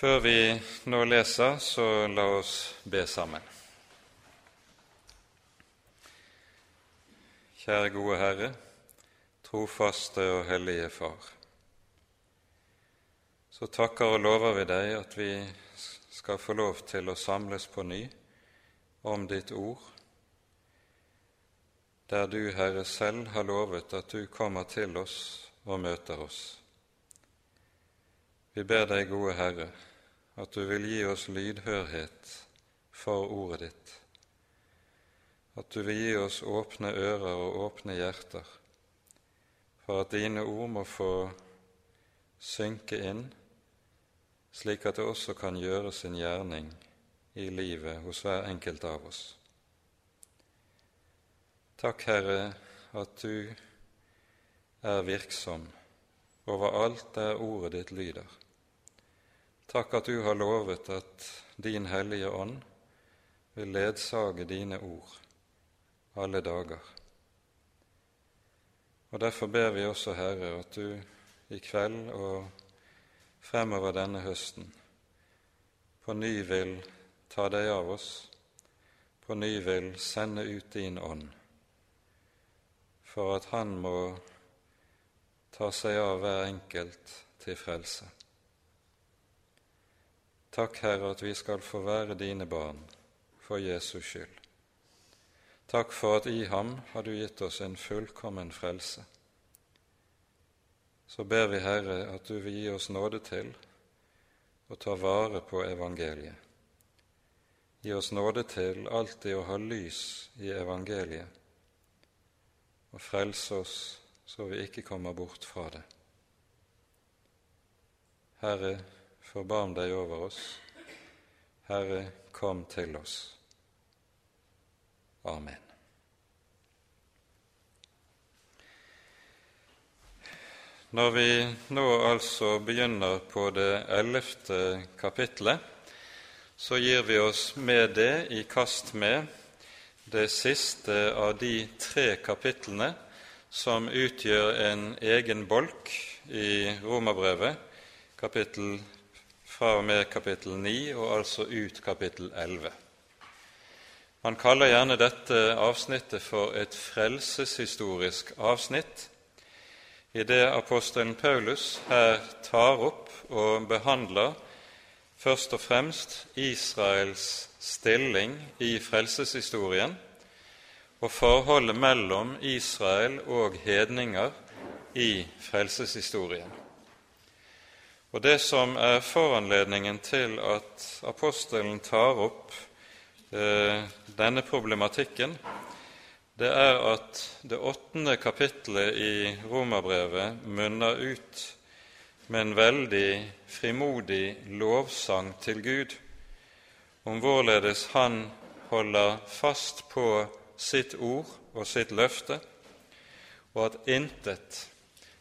Før vi nå leser, så la oss be sammen. Kjære gode Herre, trofaste og hellige Far. Så takker og lover vi deg at vi skal få lov til å samles på ny om ditt ord, der du, Herre, selv har lovet at du kommer til oss og møter oss. Vi ber deg, gode Herre, at du vil gi oss lydhørhet for ordet ditt, at du vil gi oss åpne ører og åpne hjerter, for at dine ord må få synke inn, slik at det også kan gjøre sin gjerning i livet hos hver enkelt av oss. Takk, Herre, at du er virksom overalt der ordet ditt lyder. Takk at du har lovet at din Hellige Ånd vil ledsage dine ord alle dager. Og Derfor ber vi også, Herre, at du i kveld og fremover denne høsten på ny vil ta deg av oss, på ny vil sende ut din ånd, for at Han må ta seg av hver enkelt til frelse. Takk, Herre, at vi skal få være dine barn for Jesus skyld. Takk for at i ham har du gitt oss en fullkommen frelse. Så ber vi, Herre, at du vil gi oss nåde til å ta vare på evangeliet. Gi oss nåde til alltid å ha lys i evangeliet og frelse oss så vi ikke kommer bort fra det. Herre, forbarm deg over oss. Herre, kom til oss. Amen. Når vi nå altså begynner på det ellevte kapitlet, så gir vi oss med det i kast med det siste av de tre kapitlene som utgjør en egen bolk i Romerbrevet, kapittel fra og med kapittel 9 og altså ut kapittel 11. Man kaller gjerne dette avsnittet for et frelseshistorisk avsnitt, i det apostelen Paulus her tar opp og behandler først og fremst Israels stilling i frelseshistorien og forholdet mellom Israel og hedninger i frelseshistorien. Og Det som er foranledningen til at apostelen tar opp eh, denne problematikken, det er at det åttende kapittelet i Romerbrevet munner ut med en veldig frimodig lovsang til Gud om hvorledes Han holder fast på sitt ord og sitt løfte, og at intet,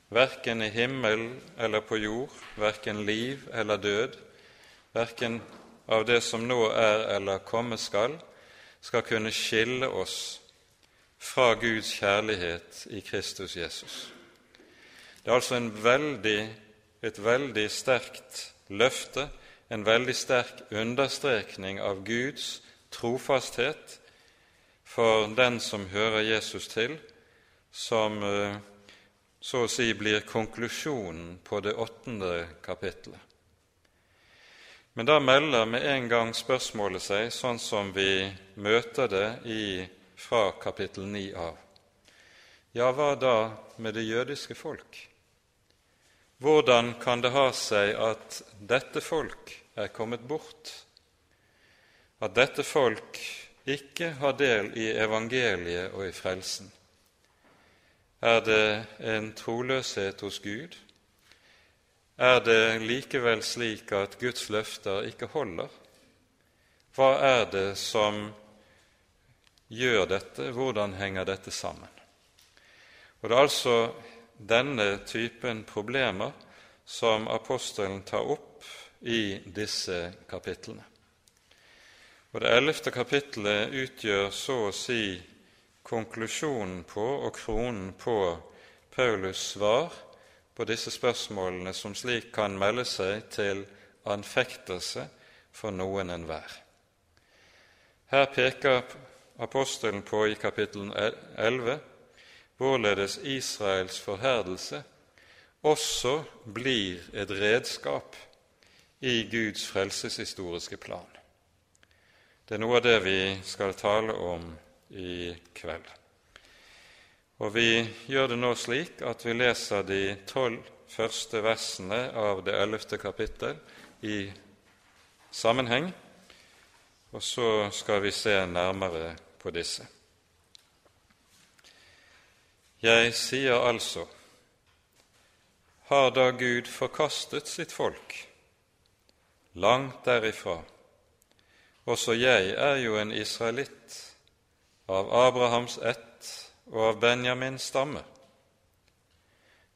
verken i himmel eller på jord, verken liv eller død, verken av det som nå er eller komme skal, skal kunne skille oss fra Guds kjærlighet i Kristus Jesus. Det er altså veldig et veldig sterkt løfte, en veldig sterk understrekning av Guds trofasthet for den som hører Jesus til, som eh, så å si blir konklusjonen på det åttende kapittelet. Men da melder med en gang spørsmålet seg, sånn som vi møter det i, fra kapittel 9 av. Ja, hva da med det jødiske folk? Hvordan kan det ha seg at dette folk er kommet bort, at dette folk ikke har del i evangeliet og i frelsen? Er det en troløshet hos Gud? Er det likevel slik at Guds løfter ikke holder? Hva er det som gjør dette? Hvordan henger dette sammen? Og Det er altså denne typen problemer som apostelen tar opp i disse kapitlene. Og Det ellevte kapittelet utgjør så å si konklusjonen på og kronen på Paulus' svar på disse spørsmålene, som slik kan melde seg til anfektelse for noen enhver. Her peker apostelen på i kapittel 11 hvorledes Israels forherdelse også blir et redskap i Guds frelseshistoriske plan. Det er noe av det vi skal tale om i kveld. Og Vi gjør det nå slik at vi leser de tolv første versene av det ellevte kapittel i sammenheng, og så skal vi se nærmere på disse. Jeg sier altså, har da Gud forkastet sitt folk? Langt derifra. Også jeg er jo en israelitt, av Abrahams ett og av Benjamins stamme.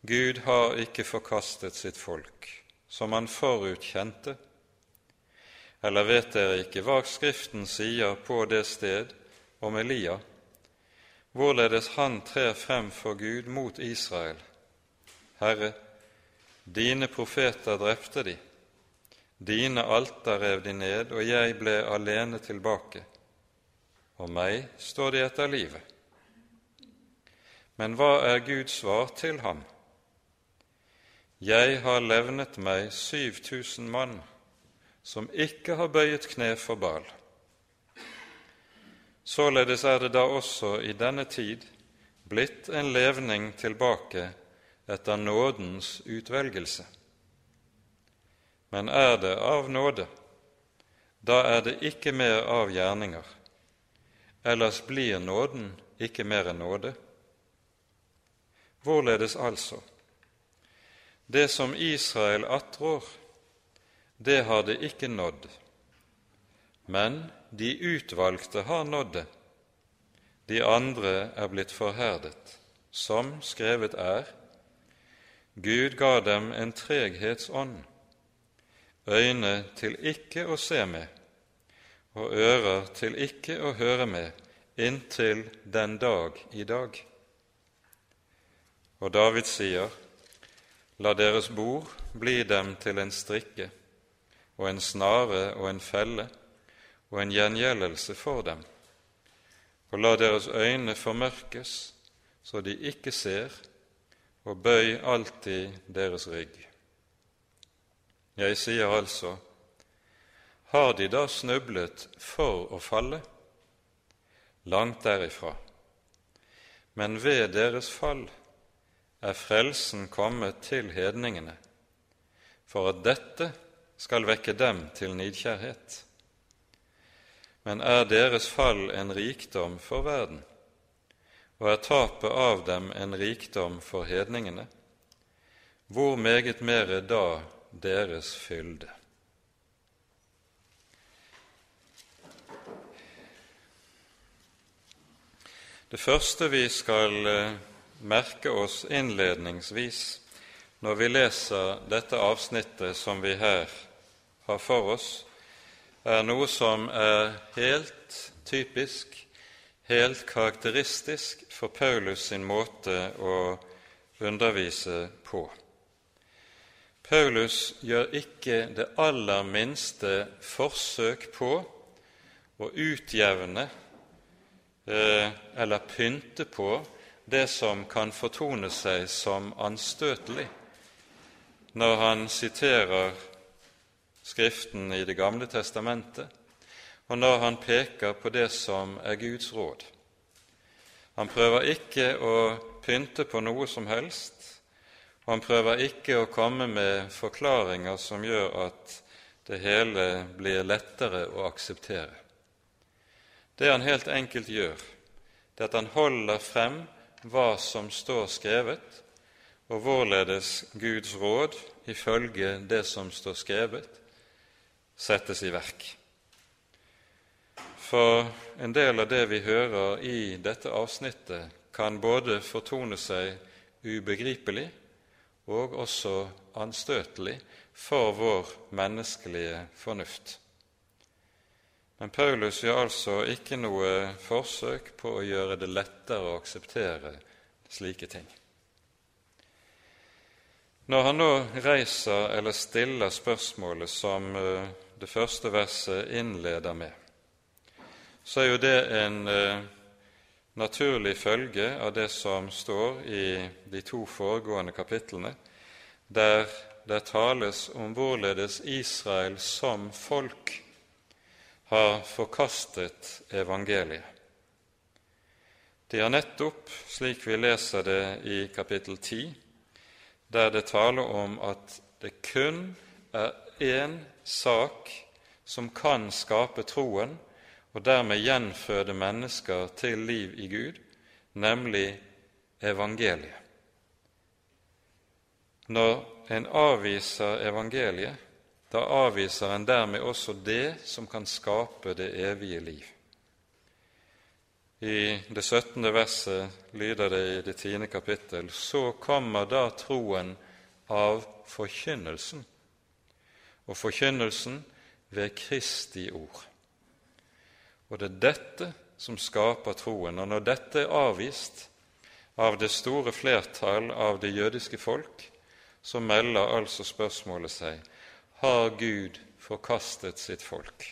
Gud har ikke forkastet sitt folk, som han forutkjente. Eller vet dere ikke hva Skriften sier på det sted om Elia? hvorledes han trer frem for Gud mot Israel. Herre, dine profeter drepte de, dine alter rev de ned, og jeg ble alene tilbake. Og meg står de etter livet. Men hva er Guds svar til ham? Jeg har levnet meg 7000 mann som ikke har bøyet kne for Baal. Således er det da også i denne tid blitt en levning tilbake etter nådens utvelgelse. Men er det av nåde, da er det ikke mer av gjerninger, ellers blir nåden ikke mer enn nåde. Hvorledes altså? Det som Israel attrår, det har det ikke nådd, men de utvalgte har nådd det, de andre er blitt forherdet, som skrevet er:" Gud ga dem en treghetsånd, øyne til ikke å se med og ører til ikke å høre med, inntil den dag i dag. Og David sier:" La deres bord bli dem til en strikke og en snare og en felle og en gjengjeldelse for dem, og la deres øyne formørkes så de ikke ser, og bøy alltid deres rygg. Jeg sier altså, har de da snublet for å falle? Langt derifra. Men ved deres fall er frelsen kommet til hedningene, for at dette skal vekke dem til nidkjærhet men er deres fall en rikdom for verden, og er tapet av dem en rikdom for hedningene, hvor meget mere da deres fylde. Det første vi skal eh, merke oss innledningsvis når vi leser dette avsnittet som vi her har for oss, er noe som er helt typisk, helt karakteristisk for Paulus sin måte å undervise på. Paulus gjør ikke det aller minste forsøk på å utjevne eller pynte på det som kan fortone seg som anstøtelig, når han siterer Skriften i Det gamle testamentet, og når han peker på det som er Guds råd. Han prøver ikke å pynte på noe som helst, og han prøver ikke å komme med forklaringer som gjør at det hele blir lettere å akseptere. Det han helt enkelt gjør, det er at han holder frem hva som står skrevet, og hvorledes Guds råd, ifølge det som står skrevet, settes i verk. For en del av det vi hører i dette avsnittet, kan både fortone seg ubegripelig og også anstøtelig for vår menneskelige fornuft. Men Paulus gjør altså ikke noe forsøk på å gjøre det lettere å akseptere slike ting. Når han nå reiser eller stiller spørsmålet som eh, det første verset innleder med, så er jo det en eh, naturlig følge av det som står i de to foregående kapitlene, der det tales om hvorledes Israel som folk har forkastet evangeliet. De har nettopp, slik vi leser det i kapittel 10, der det taler om at det kun er én sak som kan skape troen og dermed gjenføde mennesker til liv i Gud, nemlig evangeliet. Når en avviser evangeliet, da avviser en dermed også det som kan skape det evige liv. I det 17. verset lyder det i det tiende kapittel så kommer da troen av forkynnelsen, og forkynnelsen ved Kristi ord. Og det er dette som skaper troen. Og når dette er avvist av det store flertall av det jødiske folk, så melder altså spørsmålet seg har Gud forkastet sitt folk.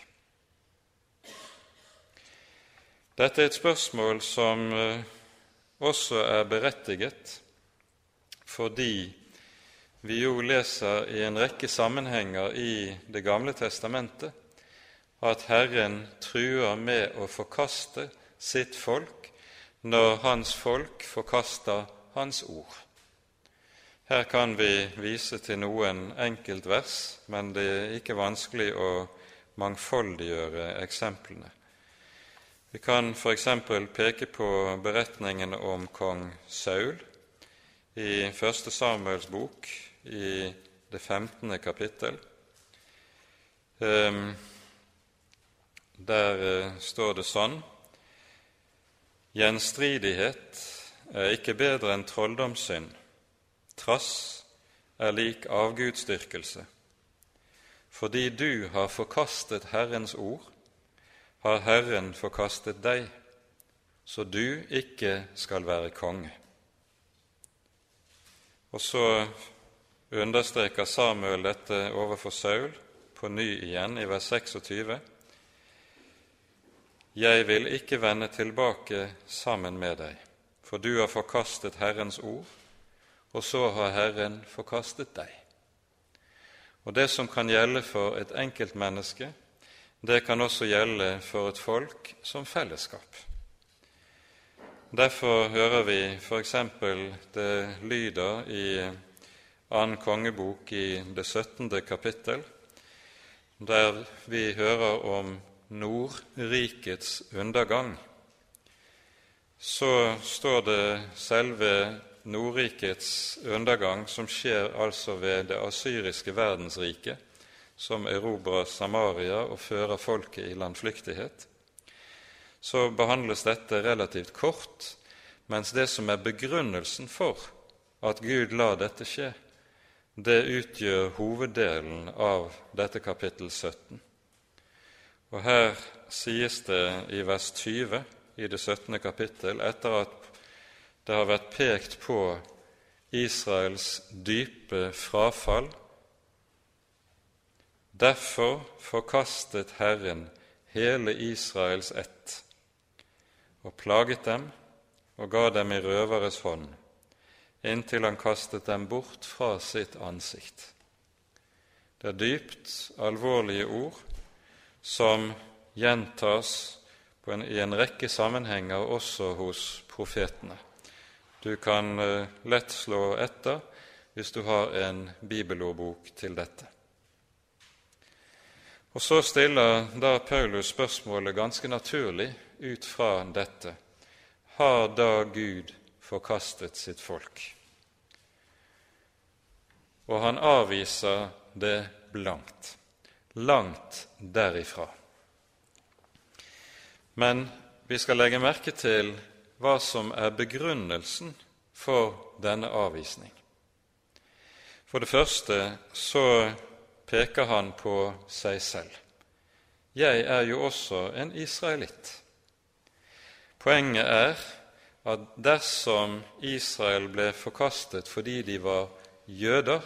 Dette er et spørsmål som eh, også er berettiget fordi vi jo leser i en rekke sammenhenger i Det gamle testamentet at Herren truer med å forkaste sitt folk når Hans folk forkaster Hans ord. Her kan vi vise til noen enkeltvers, men det er ikke vanskelig å mangfoldiggjøre eksemplene. Vi kan f.eks. peke på beretningen om kong Saul i Første Samuels bok i det 15. kapittel. Ehm, der eh, står det sånn Gjenstridighet er ikke bedre enn trolldomssynd. Trass er lik avgudsdyrkelse. Fordi du har forkastet Herrens ord har Herren forkastet deg, så du ikke skal være konge. Og så understreker Samuel dette overfor Saul på ny igjen i vers 26. Jeg vil ikke vende tilbake sammen med deg, for du har forkastet Herrens ord, og så har Herren forkastet deg. Og det som kan gjelde for et enkeltmenneske, det kan også gjelde for et folk som fellesskap. Derfor hører vi f.eks. det lyder i annen kongebok i det 17. kapittel, der vi hører om Nordrikets undergang. Så står det selve Nordrikets undergang, som skjer altså ved det asyriske verdensriket, som erobrer Samaria og fører folket i landflyktighet, så behandles dette relativt kort, mens det som er begrunnelsen for at Gud lar dette skje, det utgjør hoveddelen av dette kapittel 17. Og her sies det i vers 20 i det 17. kapittel, etter at det har vært pekt på Israels dype frafall Derfor forkastet Herren hele Israels ett og plaget dem og ga dem i røveres hånd, inntil han kastet dem bort fra sitt ansikt. Det er dypt alvorlige ord som gjentas en, i en rekke sammenhenger også hos profetene. Du kan uh, lett slå etter hvis du har en bibelordbok til dette. Og så stiller da Paulus spørsmålet ganske naturlig ut fra dette. Har da Gud forkastet sitt folk? Og han avviser det blankt. Langt derifra. Men vi skal legge merke til hva som er begrunnelsen for denne avvisning. For det første så peker han på seg selv. Jeg er jo også en israelitt. Poenget er at dersom Israel ble forkastet fordi de var jøder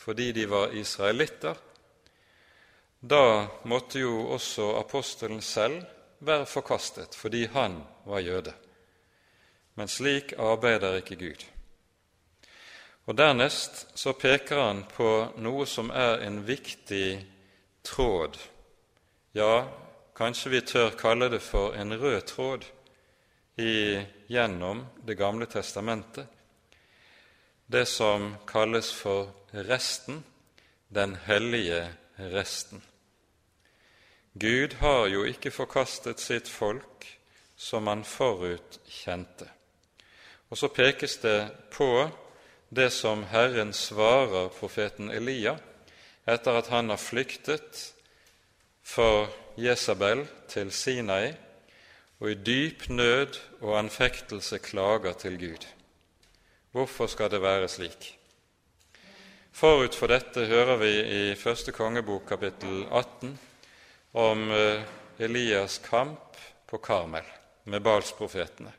fordi de var israelitter, da måtte jo også apostelen selv være forkastet fordi han var jøde. Men slik arbeider ikke Gud. Og Dernest så peker han på noe som er en viktig tråd, ja, kanskje vi tør kalle det for en rød tråd i, gjennom Det gamle testamentet, det som kalles for resten, den hellige resten. Gud har jo ikke forkastet sitt folk som han forut kjente. Og så pekes det på det som Herren svarer profeten Elia etter at han har flyktet for Jesabel til Sinai og i dyp nød og anfektelse klager til Gud. Hvorfor skal det være slik? Forut for dette hører vi i første kongebok kapittel 18 om eh, Elias kamp på Karmel med Balsprofetene.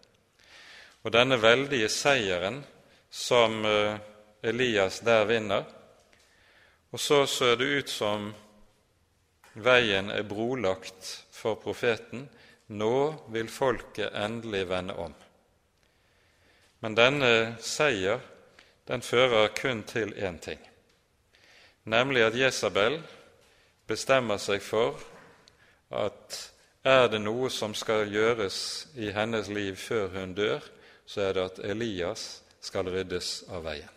Og denne veldige seieren som eh, Elias der vinner. Og så ser det ut som veien er brolagt for profeten. Nå vil folket endelig vende om. Men denne seier den fører kun til én ting, nemlig at Jesabel bestemmer seg for at er det noe som skal gjøres i hennes liv før hun dør, så er det at Elias skal ryddes av veien.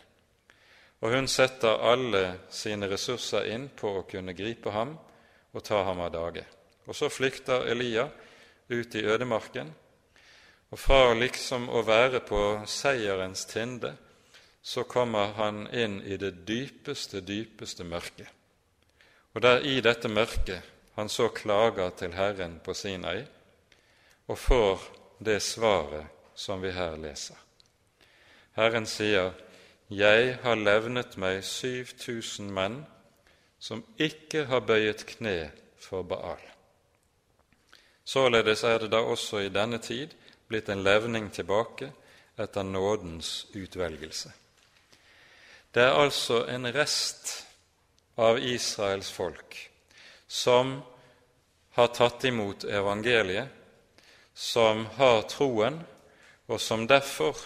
Og hun setter alle sine ressurser inn på å kunne gripe ham og ta ham av dage. Og så flykter Elia ut i ødemarken, og fra liksom å være på seierens tinde, så kommer han inn i det dypeste, dypeste mørket. Og der i dette mørket han så klager til Herren på sin ei, og får det svaret som vi her leser. Herren sier, Jeg har levnet meg 7000 menn som ikke har bøyet kne for Baal. Således er det da også i denne tid blitt en levning tilbake etter nådens utvelgelse. Det er altså en rest av Israels folk som har tatt imot evangeliet, som har troen, og som derfor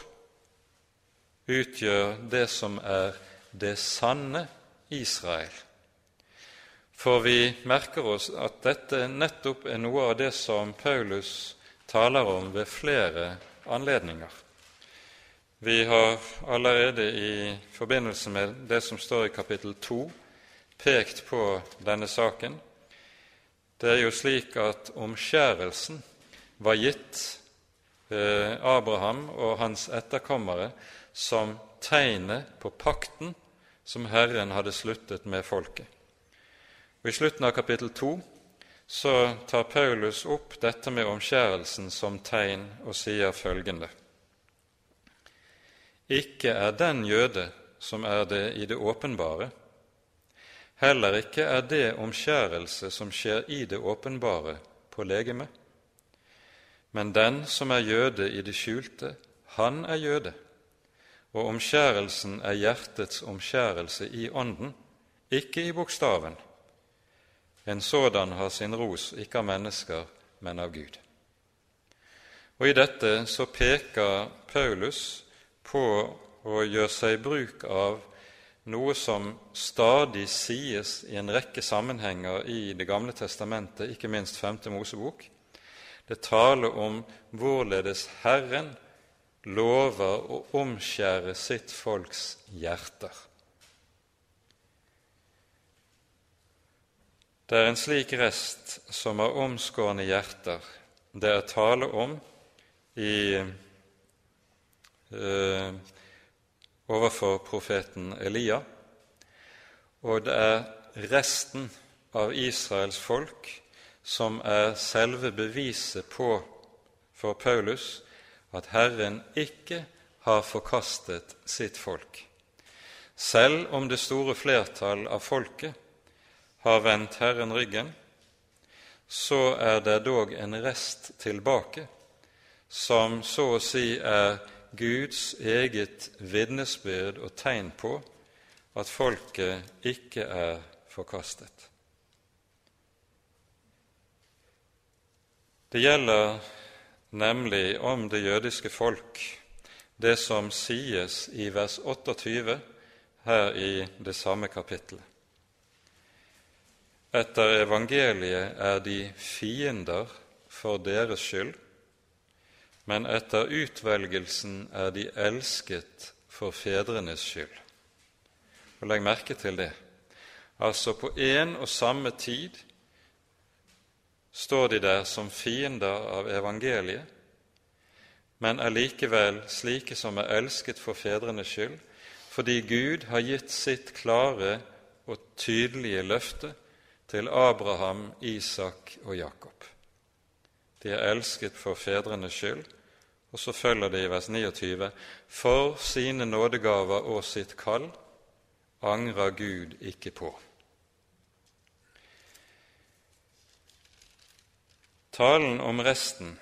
utgjør det som er det sanne Israel. For vi merker oss at dette nettopp er noe av det som Paulus taler om ved flere anledninger. Vi har allerede i forbindelse med det som står i kapittel 2, pekt på denne saken. Det er jo slik at omskjærelsen var gitt Abraham og hans etterkommere som tegnet på pakten som Herren hadde sluttet med folket. Og I slutten av kapittel 2 så tar Paulus opp dette med omskjærelsen som tegn og sier følgende.: Ikke er den jøde som er det i det åpenbare, Heller ikke er det omskjærelse som skjer i det åpenbare, på legeme. Men den som er jøde i det skjulte, han er jøde, og omskjærelsen er hjertets omskjærelse i ånden, ikke i bokstaven. En sådan har sin ros ikke av mennesker, men av Gud. Og I dette så peker Paulus på å gjøre seg bruk av noe som stadig sies i en rekke sammenhenger i Det gamle testamentet, ikke minst Femte Mosebok. Det taler om hvorledes Herren lover å omskjære sitt folks hjerter. Det er en slik rest som har omskårne hjerter det er tale om i eh, overfor profeten Elia, og det er resten av Israels folk som er selve beviset på for Paulus at Herren ikke har forkastet sitt folk. Selv om det store flertall av folket har vendt Herren ryggen, så er det dog en rest tilbake, som så å si er Guds eget vitnesbyrd og tegn på at folket ikke er forkastet. Det gjelder nemlig om det jødiske folk, det som sies i vers 28 her i det samme kapittelet. Etter evangeliet er de fiender for deres skyld, men etter utvelgelsen er de elsket for fedrenes skyld. Og Legg merke til det. Altså på en og samme tid står de der som fiender av evangeliet, men er likevel slike som er elsket for fedrenes skyld, fordi Gud har gitt sitt klare og tydelige løfte til Abraham, Isak og Jakob. De er elsket for fedrenes skyld, og så følger det i vers 29.: For sine nådegaver og sitt kall angrer Gud ikke på. Talen om resten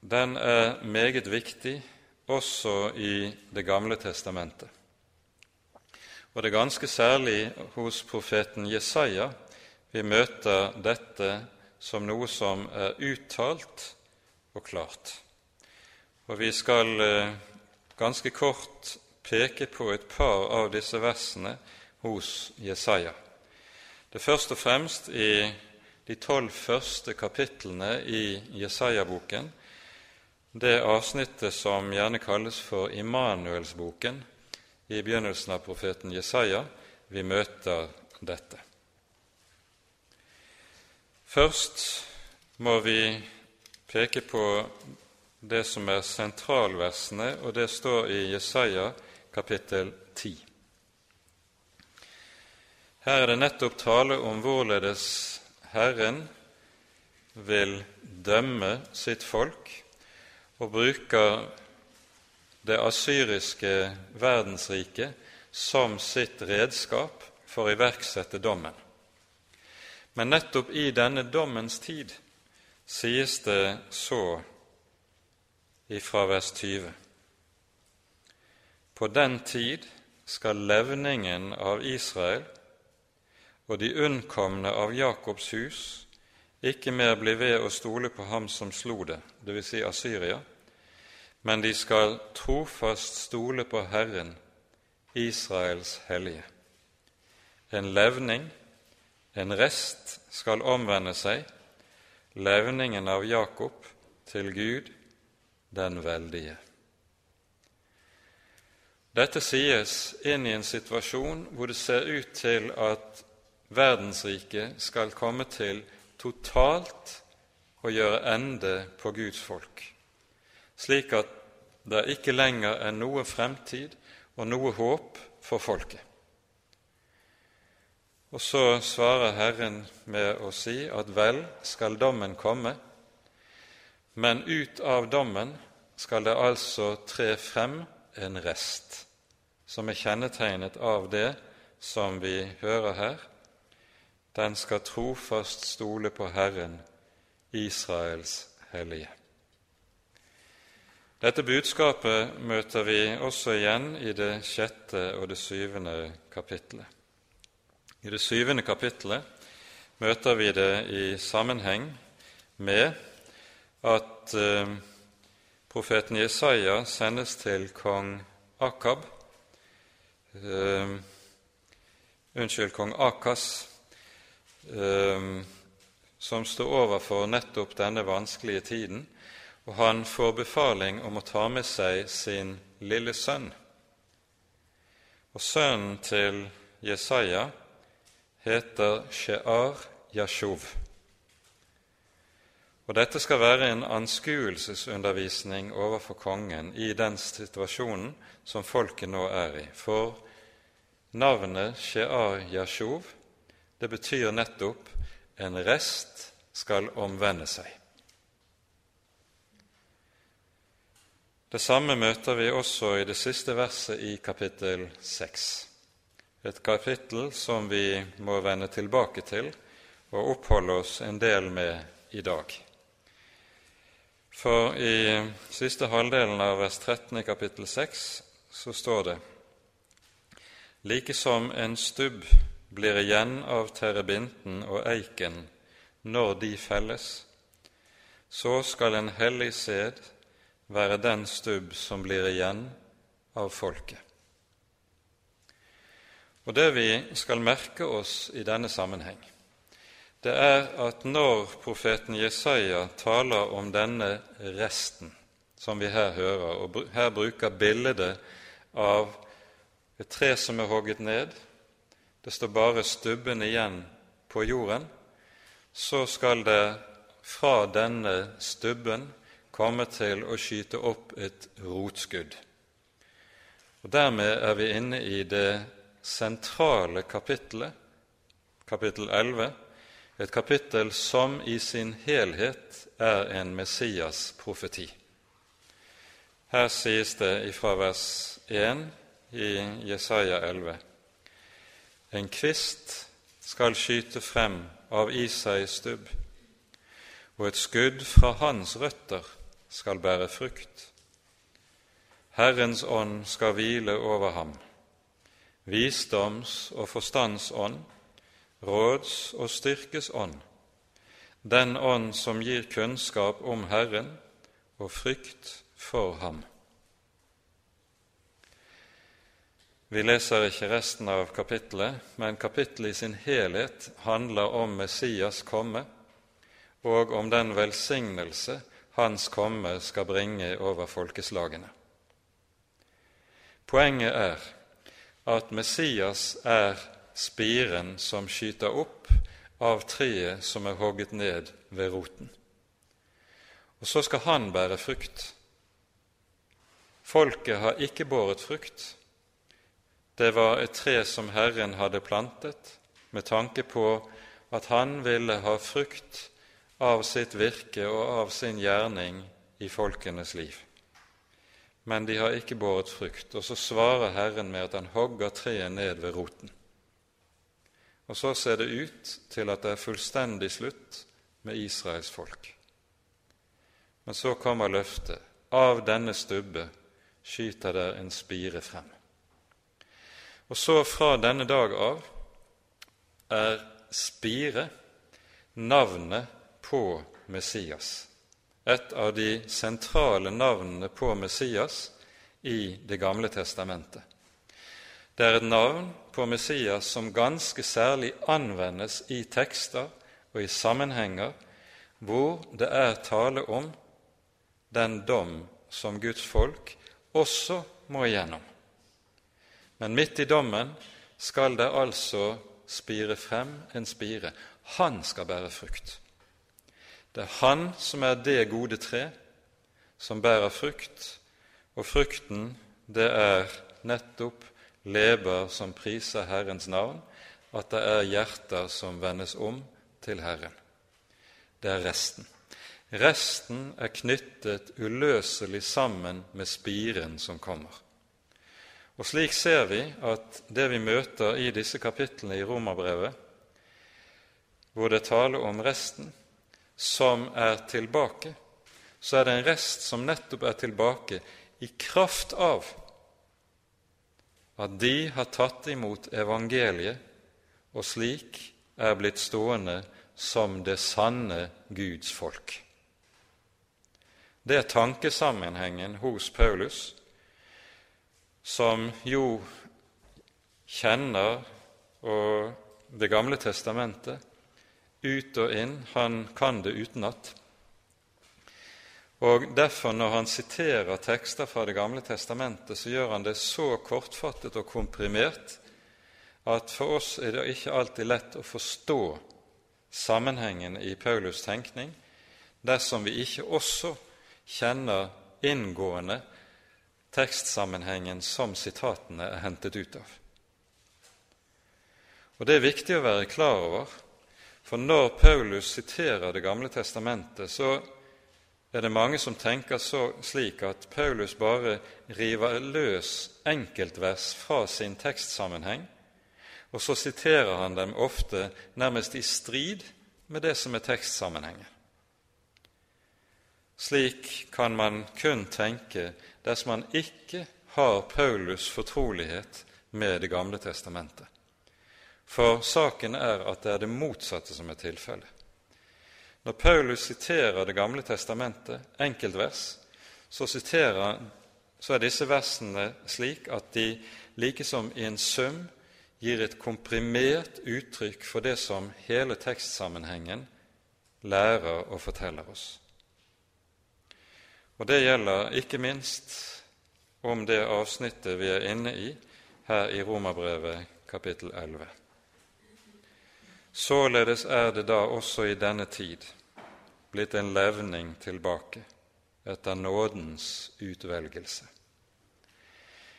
den er meget viktig også i Det gamle testamentet. Og det er ganske særlig hos profeten Jesaja vi møter dette som noe som er uttalt og klart. Og vi skal eh, ganske kort peke på et par av disse versene hos Jesaja. Det er først og fremst i de tolv første kapitlene i Jesaja-boken, det avsnittet som gjerne kalles for Immanuelsboken, i begynnelsen av profeten Jesaja, vi møter dette. Først må vi peke på det som er sentralversene, og det står i Jesaja kapittel 10. Her er det nettopp tale om hvorledes Herren vil dømme sitt folk, og bruker det asyriske verdensriket som sitt redskap for å iverksette dommen. Men nettopp i denne dommens tid sies det så ifra vers 20. På den tid skal levningen av Israel og de unnkomne av Jakobs hus ikke mer bli ved å stole på ham som slo det, dvs. Si Asyria, men de skal trofast stole på Herren, Israels hellige. En levning, en rest, skal omvende seg, levningen av Jakob til Gud, den veldige. Dette sies inn i en situasjon hvor det ser ut til at verdensriket skal komme til totalt å gjøre ende på Guds folk, slik at det ikke lenger er noe fremtid og noe håp for folket. Og så svarer Herren med å si at vel skal dommen komme, men ut av dommen skal det altså tre frem en rest, som er kjennetegnet av det som vi hører her. Den skal trofast stole på Herren, Israels hellige. Dette budskapet møter vi også igjen i det sjette og det syvende kapitlet. I det syvende kapitlet møter vi det i sammenheng med at eh, profeten Jesaja sendes til kong Akab eh, Unnskyld, kong Akas, som står overfor nettopp denne vanskelige tiden, og han får befaling om å ta med seg sin lille sønn. Og sønnen til Jesaja heter Shear Yashuv. Og Dette skal være en anskuelsesundervisning overfor kongen i den situasjonen som folket nå er i. For navnet Shear Yashuv det betyr nettopp en rest skal omvende seg. Det samme møter vi også i det siste verset i kapittel 6, et kapittel som vi må vende tilbake til og oppholde oss en del med i dag. For i siste halvdelen av vers 13 i kapittel 6 så står det:" like som en stubb blir igjen av terebinten og eiken når de felles, så skal en hellig sæd være den stubb som blir igjen av folket. Og Det vi skal merke oss i denne sammenheng, det er at når profeten Jesaja taler om denne resten, som vi her hører, og her bruker bildet av et tre som er hogget ned, det står bare stubben igjen på jorden, så skal det fra denne stubben komme til å skyte opp et rotskudd. Og Dermed er vi inne i det sentrale kapittelet, kapittel 11, et kapittel som i sin helhet er en Messias-profeti. Her sies det fra vers 1 i Jesaja 11.: En kvist skal skyte frem av Isais stubb, og et skudd fra hans røtter skal bære frukt. Herrens ånd skal hvile over ham, visdoms- og forstandsånd, råds- og styrkes ånd, den ånd som gir kunnskap om Herren og frykt for ham. Vi leser ikke resten av kapittelet, men kapittelet i sin helhet handler om Messias komme og om den velsignelse hans komme skal bringe over folkeslagene. Poenget er at Messias er spiren som skyter opp av treet som er hogget ned ved roten. Og så skal han bære frukt. Folket har ikke båret frukt. Det var et tre som Herren hadde plantet med tanke på at han ville ha frukt av sitt virke og av sin gjerning i folkenes liv men de har ikke båret frukt. Og så svarer Herren med at han hogger treet ned ved roten. Og så ser det ut til at det er fullstendig slutt med Israels folk. Men så kommer løftet. Av denne stubbe skyter der en spire frem. Og så fra denne dag av er spire navnet på Messias et av de sentrale navnene på Messias i Det gamle testamentet. Det er et navn på Messias som ganske særlig anvendes i tekster og i sammenhenger hvor det er tale om den dom som Guds folk også må igjennom. Men midt i dommen skal det altså spire frem en spire. Han skal bære frukt. Det er Han som er det gode tre som bærer frukt, og frukten, det er nettopp leber som priser Herrens navn, at det er hjerter som vendes om til Herren. Det er resten. Resten er knyttet uløselig sammen med spiren som kommer. Og Slik ser vi at det vi møter i disse kapitlene i Romerbrevet, hvor det taler om resten, som er tilbake, så er det en rest som nettopp er tilbake i kraft av at de har tatt imot evangeliet og slik er blitt stående som det sanne Guds folk. Det er tankesammenhengen hos Paulus, som jo kjenner Det gamle testamentet ut og inn. Han kan det utenat. Og Derfor, når han siterer tekster fra Det gamle testamentet, så gjør han det så kortfattet og komprimert at for oss er det ikke alltid lett å forstå sammenhengen i Paulus' tenkning dersom vi ikke også kjenner inngående tekstsammenhengen som sitatene er hentet ut av. Og Det er viktig å være klar over for når Paulus siterer Det gamle testamentet, så er det mange som tenker så, slik at Paulus bare river løs enkeltvers fra sin tekstsammenheng, og så siterer han dem ofte nærmest i strid med det som er tekstsammenhengen. Slik kan man kun tenke dersom man ikke har Paulus' fortrolighet med Det gamle testamentet. For saken er at det er det motsatte som er tilfellet. Når Paulus siterer Det gamle testamentet, enkeltvers, så, siterer, så er disse versene slik at de likesom i en sum gir et komprimert uttrykk for det som hele tekstsammenhengen lærer og forteller oss. Og det gjelder ikke minst om det avsnittet vi er inne i her i Romerbrevet kapittel 11. Således er det da også i denne tid blitt en levning tilbake etter nådens utvelgelse.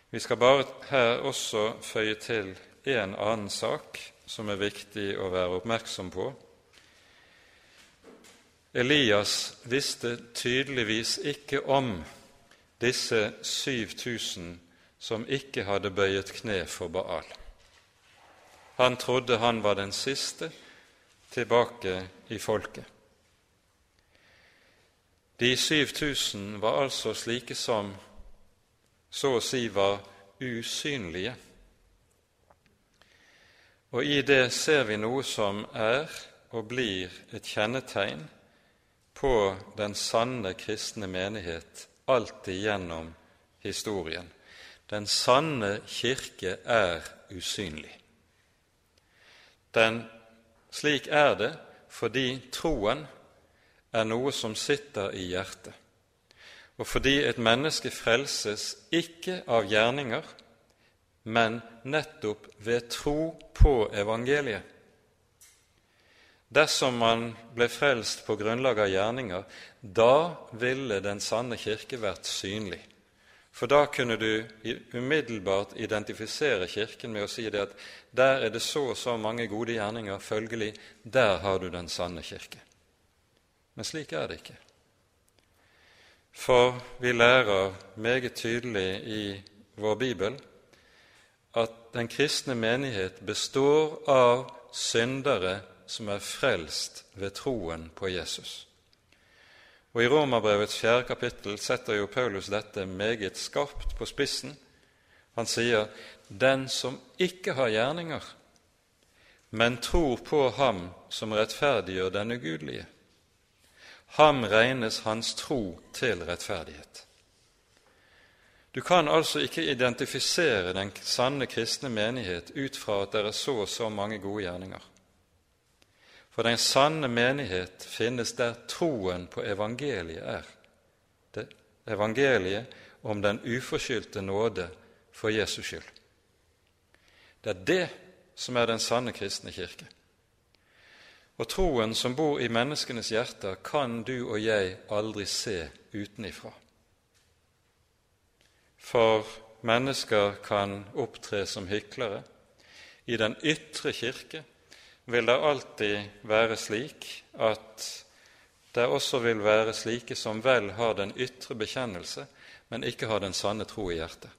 Vi skal bare her også føye til en annen sak som er viktig å være oppmerksom på. Elias visste tydeligvis ikke om disse 7000 som ikke hadde bøyet kne for Baal. Han trodde han var den siste tilbake i folket. De 7000 var altså slike som så å si var usynlige. Og i det ser vi noe som er og blir et kjennetegn på den sanne kristne menighet alltid gjennom historien. Den sanne kirke er usynlig. Den, slik er det fordi troen er noe som sitter i hjertet, og fordi et menneske frelses ikke av gjerninger, men nettopp ved tro på evangeliet. Dersom man ble frelst på grunnlag av gjerninger, da ville den sanne kirke vært synlig. For da kunne du umiddelbart identifisere Kirken med å si det at der er det så og så mange gode gjerninger, følgelig der har du den sanne kirke. Men slik er det ikke. For vi lærer meget tydelig i vår bibel at den kristne menighet består av syndere som er frelst ved troen på Jesus. Og I Romerbrevets fjerde kapittel setter jo Paulus dette meget skarpt på spissen. Han sier 'den som ikke har gjerninger, men tror på Ham som rettferdiggjør den ugudelige', ham regnes hans tro til rettferdighet. Du kan altså ikke identifisere den sanne kristne menighet ut fra at det er så og så mange gode gjerninger. For den sanne menighet finnes der troen på evangeliet er. Det evangeliet om den uforskyldte nåde for Jesus skyld. Det er det som er den sanne kristne kirke. Og troen som bor i menneskenes hjerter, kan du og jeg aldri se utenifra. For mennesker kan opptre som hyklere. I den ytre kirke vil det alltid være slik at det også vil være slike som vel har den ytre bekjennelse, men ikke har den sanne tro i hjertet.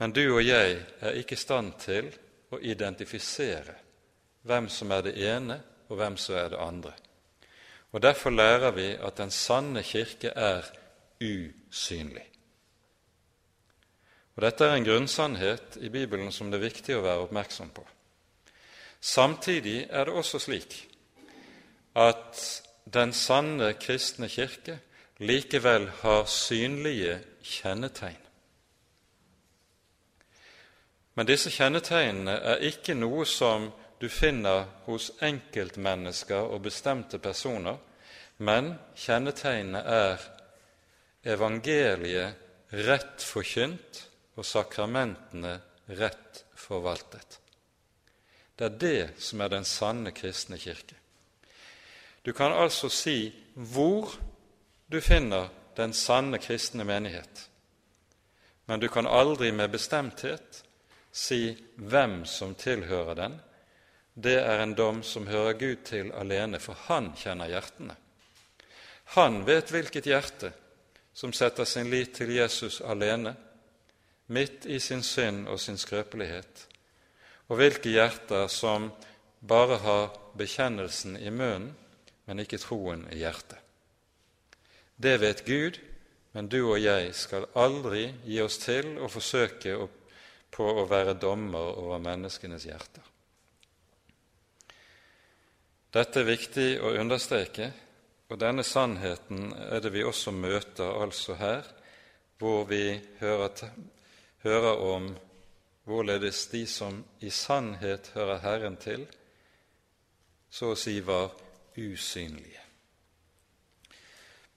Men du og jeg er ikke i stand til å identifisere hvem som er det ene, og hvem som er det andre. Og Derfor lærer vi at den sanne kirke er usynlig. Og Dette er en grunnsannhet i Bibelen som det er viktig å være oppmerksom på. Samtidig er det også slik at den sanne kristne kirke likevel har synlige kjennetegn. Men disse kjennetegnene er ikke noe som du finner hos enkeltmennesker og bestemte personer, men kjennetegnene er evangeliet rett forkynt og sakramentene rett forvaltet. Det er det som er den sanne kristne kirke. Du kan altså si hvor du finner den sanne kristne menighet, men du kan aldri med bestemthet si hvem som tilhører den. Det er en dom som hører Gud til alene, for Han kjenner hjertene. Han vet hvilket hjerte som setter sin lit til Jesus alene, midt i sin synd og sin skrøpelighet, og hvilke hjerter som bare har bekjennelsen i munnen, men ikke troen i hjertet. Det vet Gud, men du og jeg skal aldri gi oss til å forsøke på å være dommer over menneskenes hjerter. Dette er viktig å understreke, og denne sannheten er det vi også møter altså her, hvor vi hører, hører om hvorledes de som i sannhet hører Herren til, så å si var usynlige.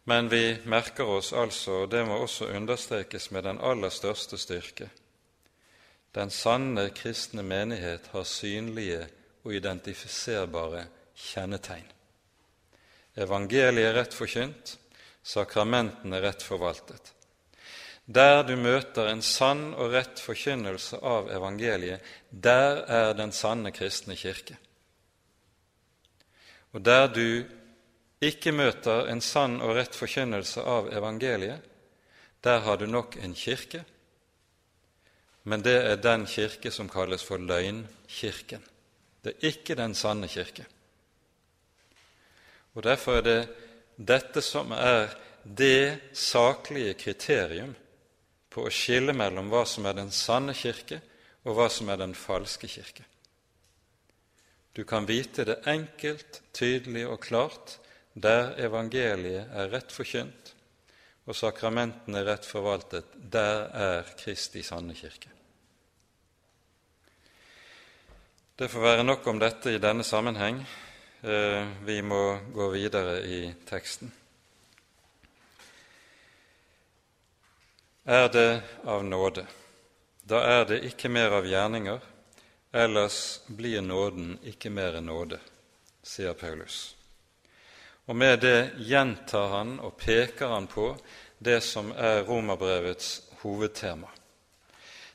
Men vi merker oss altså, og det må også understrekes med den aller største styrke, den sanne kristne menighet har synlige og identifiserbare kjennetegn. Evangeliet er rett forkynt, sakramentene rett forvaltet. Der du møter en sann og rett forkynnelse av evangeliet, der er den sanne kristne kirke. Og der du ikke møter en sann og rett forkynnelse av evangeliet, der har du nok en kirke, men det er den kirke som kalles for løgnkirken. Det er ikke den sanne kirke. Og Derfor er det dette som er det saklige kriterium på å skille mellom hva som er den sanne kirke, og hva som er den falske kirke. Du kan vite det enkelt, tydelig og klart der evangeliet er rett forkynt og sakramentene rett forvaltet, der er Kristi sanne kirke. Det får være nok om dette i denne sammenheng. Eh, vi må gå videre i teksten. Er det av nåde, da er det ikke mer av gjerninger, ellers blir nåden ikke mer enn nåde, sier Paulus. Og med det gjentar han og peker han på det som er romerbrevets hovedtema,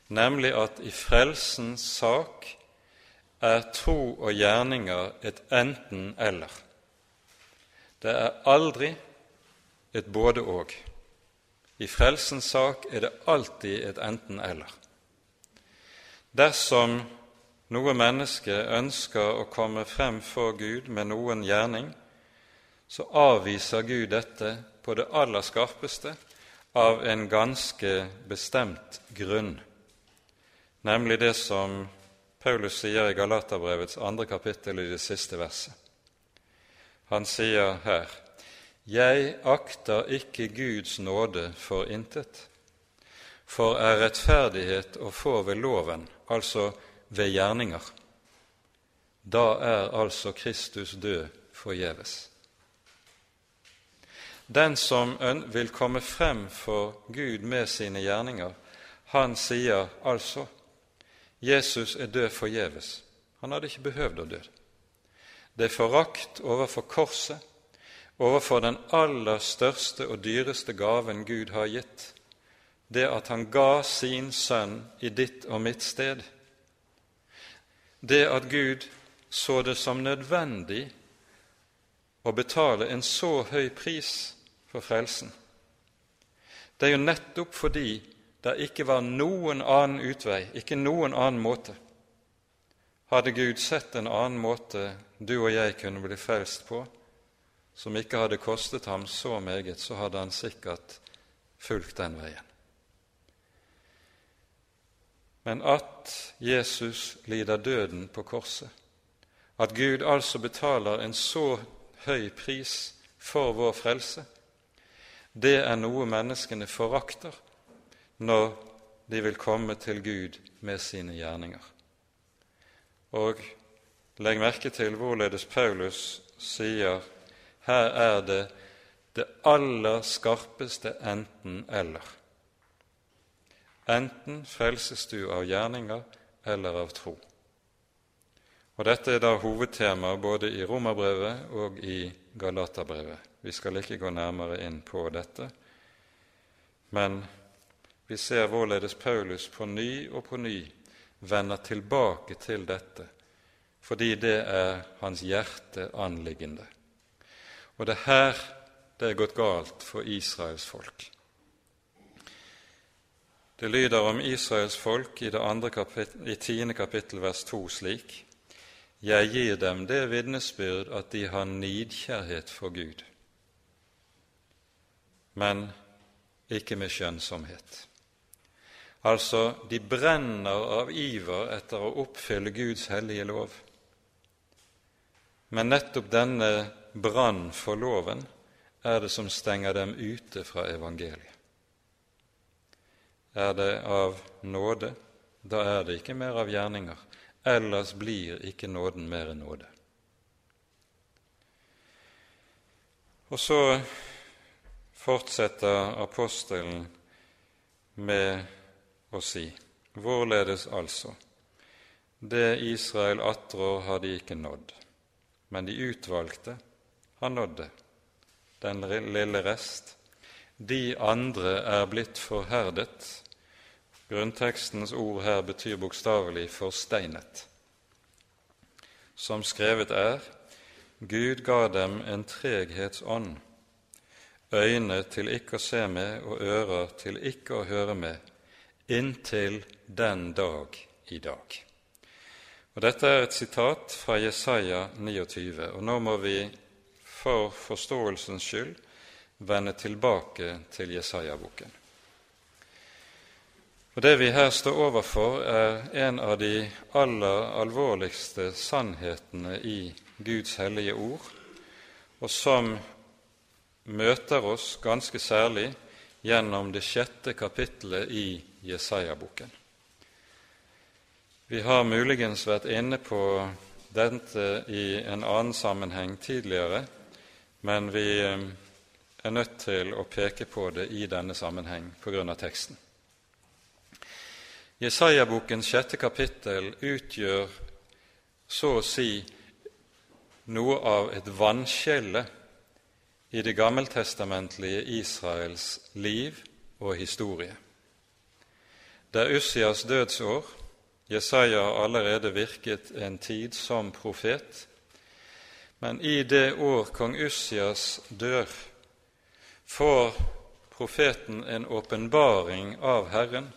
nemlig at i frelsens sak er tro og gjerninger et enten-eller. Det er aldri et både-og. I frelsens sak er det alltid et enten-eller. Dersom noe menneske ønsker å komme frem for Gud med noen gjerning, så avviser Gud dette på det aller skarpeste av en ganske bestemt grunn, nemlig det som Paulus sier i Galaterbrevets andre kapittel i det siste verset. Han sier her:" Jeg akter ikke Guds nåde for intet, for er rettferdighet å få ved loven, altså ved gjerninger, da er altså Kristus død forgjeves. Den som vil komme frem for Gud med sine gjerninger, han sier altså Jesus er død forgjeves. Han hadde ikke behøvd å dø. Det er forakt overfor korset, overfor den aller største og dyreste gaven Gud har gitt, det at han ga sin sønn i ditt og mitt sted. Det at Gud så det som nødvendig å betale en så høy pris for frelsen. Det er jo nettopp fordi det ikke var noen annen utvei, ikke noen annen måte. Hadde Gud sett en annen måte du og jeg kunne bli frelst på, som ikke hadde kostet ham så meget, så hadde han sikkert fulgt den veien. Men at Jesus lider døden på korset, at Gud altså betaler en så høy pris for vår frelse, det er noe menneskene forakter når de vil komme til Gud med sine gjerninger. Og legg merke til hvorledes Paulus sier her er det det aller skarpeste enten-eller. Enten frelses du av gjerninger eller av tro. Og Dette er da hovedtema både i Romerbrevet og i Galaterbrevet. Vi skal ikke gå nærmere inn på dette, men vi ser hvorledes Paulus på ny og på ny vender tilbake til dette, fordi det er hans hjerte anliggende. Og det er her det er gått galt for Israels folk. Det lyder om Israels folk i det andre kapittel, kapittel vers to slik:" Jeg gir dem det vitnesbyrd at de har nidkjærhet for Gud men ikke med skjønnsomhet. Altså, de brenner av iver etter å oppfylle Guds hellige lov. Men nettopp denne brann for loven er det som stenger dem ute fra evangeliet. Er det av nåde, da er det ikke mer av gjerninger. Ellers blir ikke nåden mer enn nåde. Og så fortsetter apostelen med å si hvorledes altså det Israel attrår har de ikke nådd, men de utvalgte har nådd det, den lille rest. De andre er blitt forherdet. Grunntekstens ord her betyr bokstavelig 'forsteinet'. Som skrevet er, Gud ga dem en treghetsånd, øyne til ikke å se med og ører til ikke å høre med, inntil den dag i dag. Og Dette er et sitat fra Jesaja 29, og nå må vi for forståelsens skyld vende tilbake til Jesaja-boken. Og Det vi her står overfor, er en av de aller alvorligste sannhetene i Guds hellige ord, og som møter oss ganske særlig gjennom det sjette kapittelet i Jesaja-boken. Vi har muligens vært inne på dette i en annen sammenheng tidligere, men vi eh, er nødt til å peke på det i denne sammenheng av teksten. Jesaja-bokens sjette kapittel utgjør så å si noe av et vannskille i det gammeltestamentlige Israels liv og historie. Det er Ussias dødsår. Jesaja har allerede virket en tid som profet. Men i det år kong Ussias dør, får profeten en åpenbaring av Herren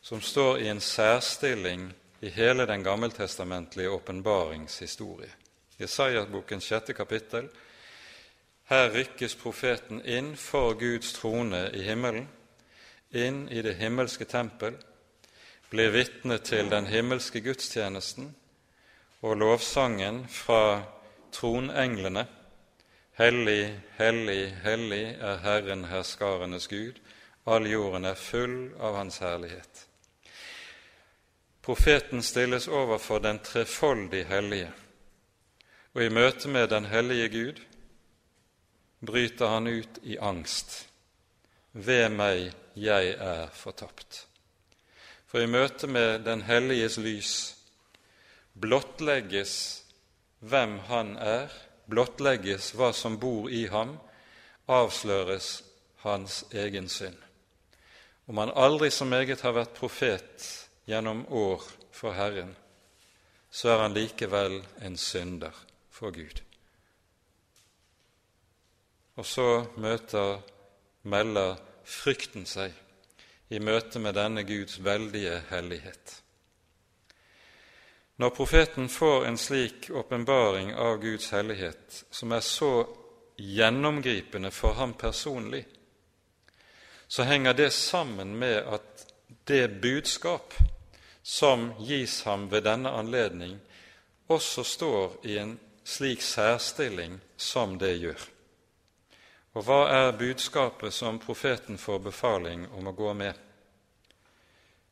som står i en særstilling i hele den gammeltestamentlige åpenbaringshistorie. Jesaja-bokens sjette kapittel her rykkes profeten inn for Guds trone i himmelen, inn i det himmelske tempel, blir vitne til den himmelske gudstjenesten og lovsangen fra tronenglene. Hellig, hellig, hellig er Herren herskarenes Gud, all jorden er full av Hans herlighet. Profeten stilles overfor den trefoldig hellige, og i møte med den hellige Gud bryter han ut i angst. Ved meg, jeg er fortapt. For i møte med Den helliges lys blottlegges hvem han er, blottlegges hva som bor i ham, avsløres hans egen synd. Om han aldri så meget har vært profet gjennom år for Herren, så er han likevel en synder for Gud. Og så møter, melder frykten seg i møte med denne Guds veldige hellighet. Når profeten får en slik åpenbaring av Guds hellighet, som er så gjennomgripende for ham personlig, så henger det sammen med at det budskap som gis ham ved denne anledning, også står i en slik særstilling som det gjør. Og hva er budskapet som profeten får befaling om å gå med?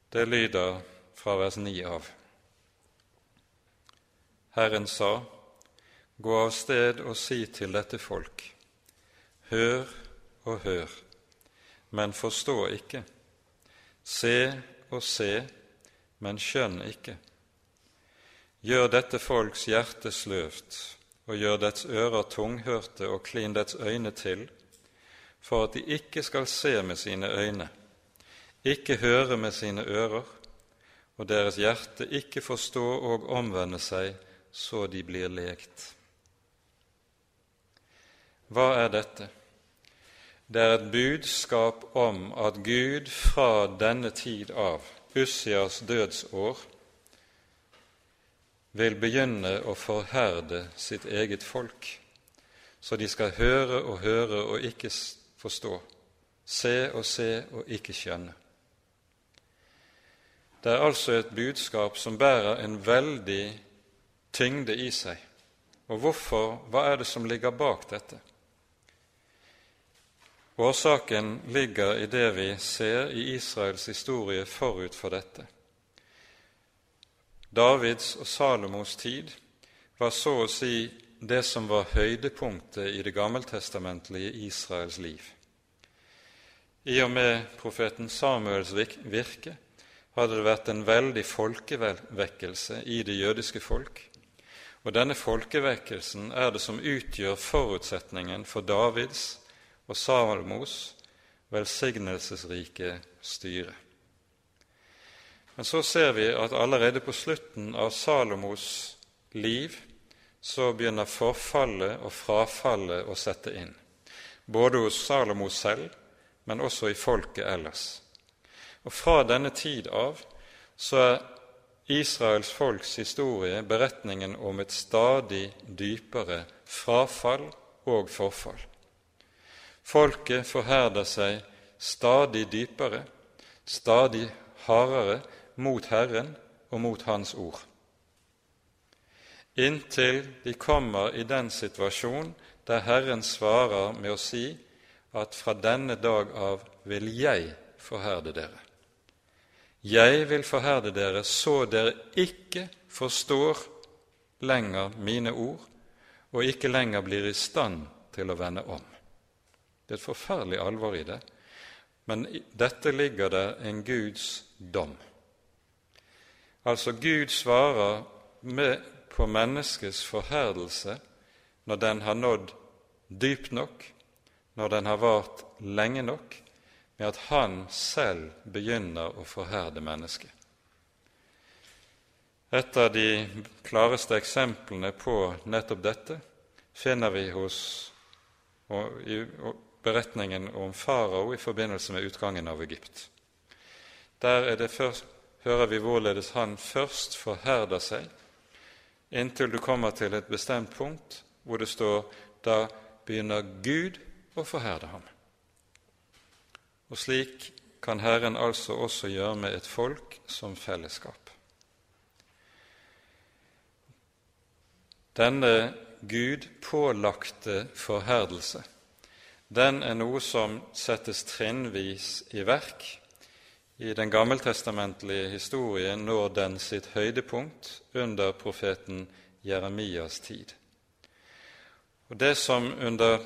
Det lyder fra vers 9 av. Herren sa, Gå av sted og si til dette folk, hør og hør, men forstå ikke, se og se, men skjønn ikke. Gjør dette folks hjerte sløvt, og gjør dets ører tunghørte og klin dets øyne til, for at de ikke skal se med sine øyne, ikke høre med sine ører, og deres hjerte ikke forstå og omvende seg, så de blir lekt. Hva er dette? Det er et budskap om at Gud fra denne tid av, Ussias dødsår, vil begynne å forherde sitt eget folk, så de skal høre og høre og ikke forstå, se og se og ikke skjønne. Det er altså et budskap som bærer en veldig tyngde i seg. Og hvorfor? Hva er det som ligger bak dette? Årsaken ligger i det vi ser i Israels historie forut for dette. Davids og Salomos tid var så å si det som var høydepunktet i det gammeltestamentlige Israels liv. I og med profeten Samuels virke hadde det vært en veldig folkevekkelse i det jødiske folk. Og denne folkevekkelsen er det som utgjør forutsetningen for Davids og Salomos velsignelsesrike styre. Men så ser vi at allerede på slutten av Salomos liv så begynner forfallet og frafallet å sette inn, både hos Salomo selv, men også i folket ellers. Og Fra denne tid av så Israels folks historie beretningen om et stadig dypere frafall og forfall. Folket forherder seg stadig dypere, stadig hardere mot Herren og mot Hans ord, inntil de kommer i den situasjon der Herren svarer med å si at fra denne dag av vil jeg forherde dere. Jeg vil forherde dere så dere ikke forstår lenger mine ord og ikke lenger blir i stand til å vende om. Det er et forferdelig alvor i det, men i dette ligger det en Guds dom. Altså, Gud svarer med på menneskets forherdelse når den har nådd dypt nok, når den har vart lenge nok, med at han selv begynner å forherde mennesket. Et av de klareste eksemplene på nettopp dette finner vi hos og i beretningen om farao i forbindelse med utgangen av Egypt. Der først, hører vi hvorledes han først forherder seg, inntil du kommer til et bestemt punkt hvor det står da begynner Gud å forherde ham. Og slik kan Herren altså også gjøre med et folk som fellesskap. Denne Gud pålagte forherdelse, den er noe som settes trinnvis i verk. I den gammeltestamentlige historien når den sitt høydepunkt under profeten Jeremias tid. Og Det som under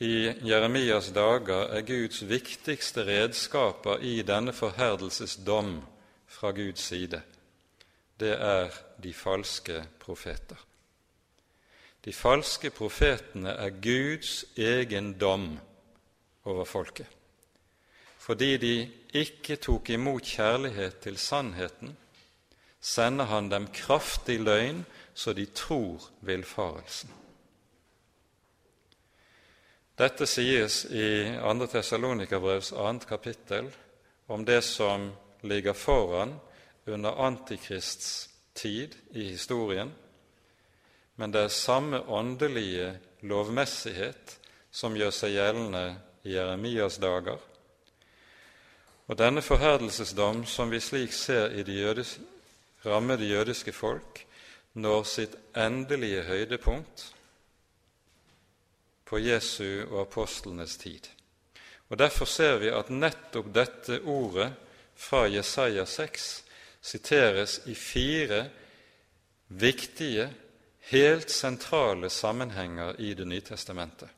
i Jeremias dager er Guds viktigste redskaper i denne forherdelsesdom fra Guds side, det er de falske profeter. De falske profetene er Guds egen dom over folket. Fordi de ikke tok imot kjærlighet til sannheten, sender han dem kraftig løgn så de tror villfarelsen. Dette sies i 2. Tessalonikerbrevs 2. kapittel om det som ligger foran under Antikrists tid i historien, men det er samme åndelige lovmessighet som gjør seg gjeldende i Jeremias dager. Og denne forherdelsesdom, som vi slik ser i de jødiske, rammer det jødiske folk, når sitt endelige høydepunkt på Jesu og apostlenes tid. Og Derfor ser vi at nettopp dette ordet fra Jesaja 6 siteres i fire viktige, helt sentrale sammenhenger i Det nye testamentet.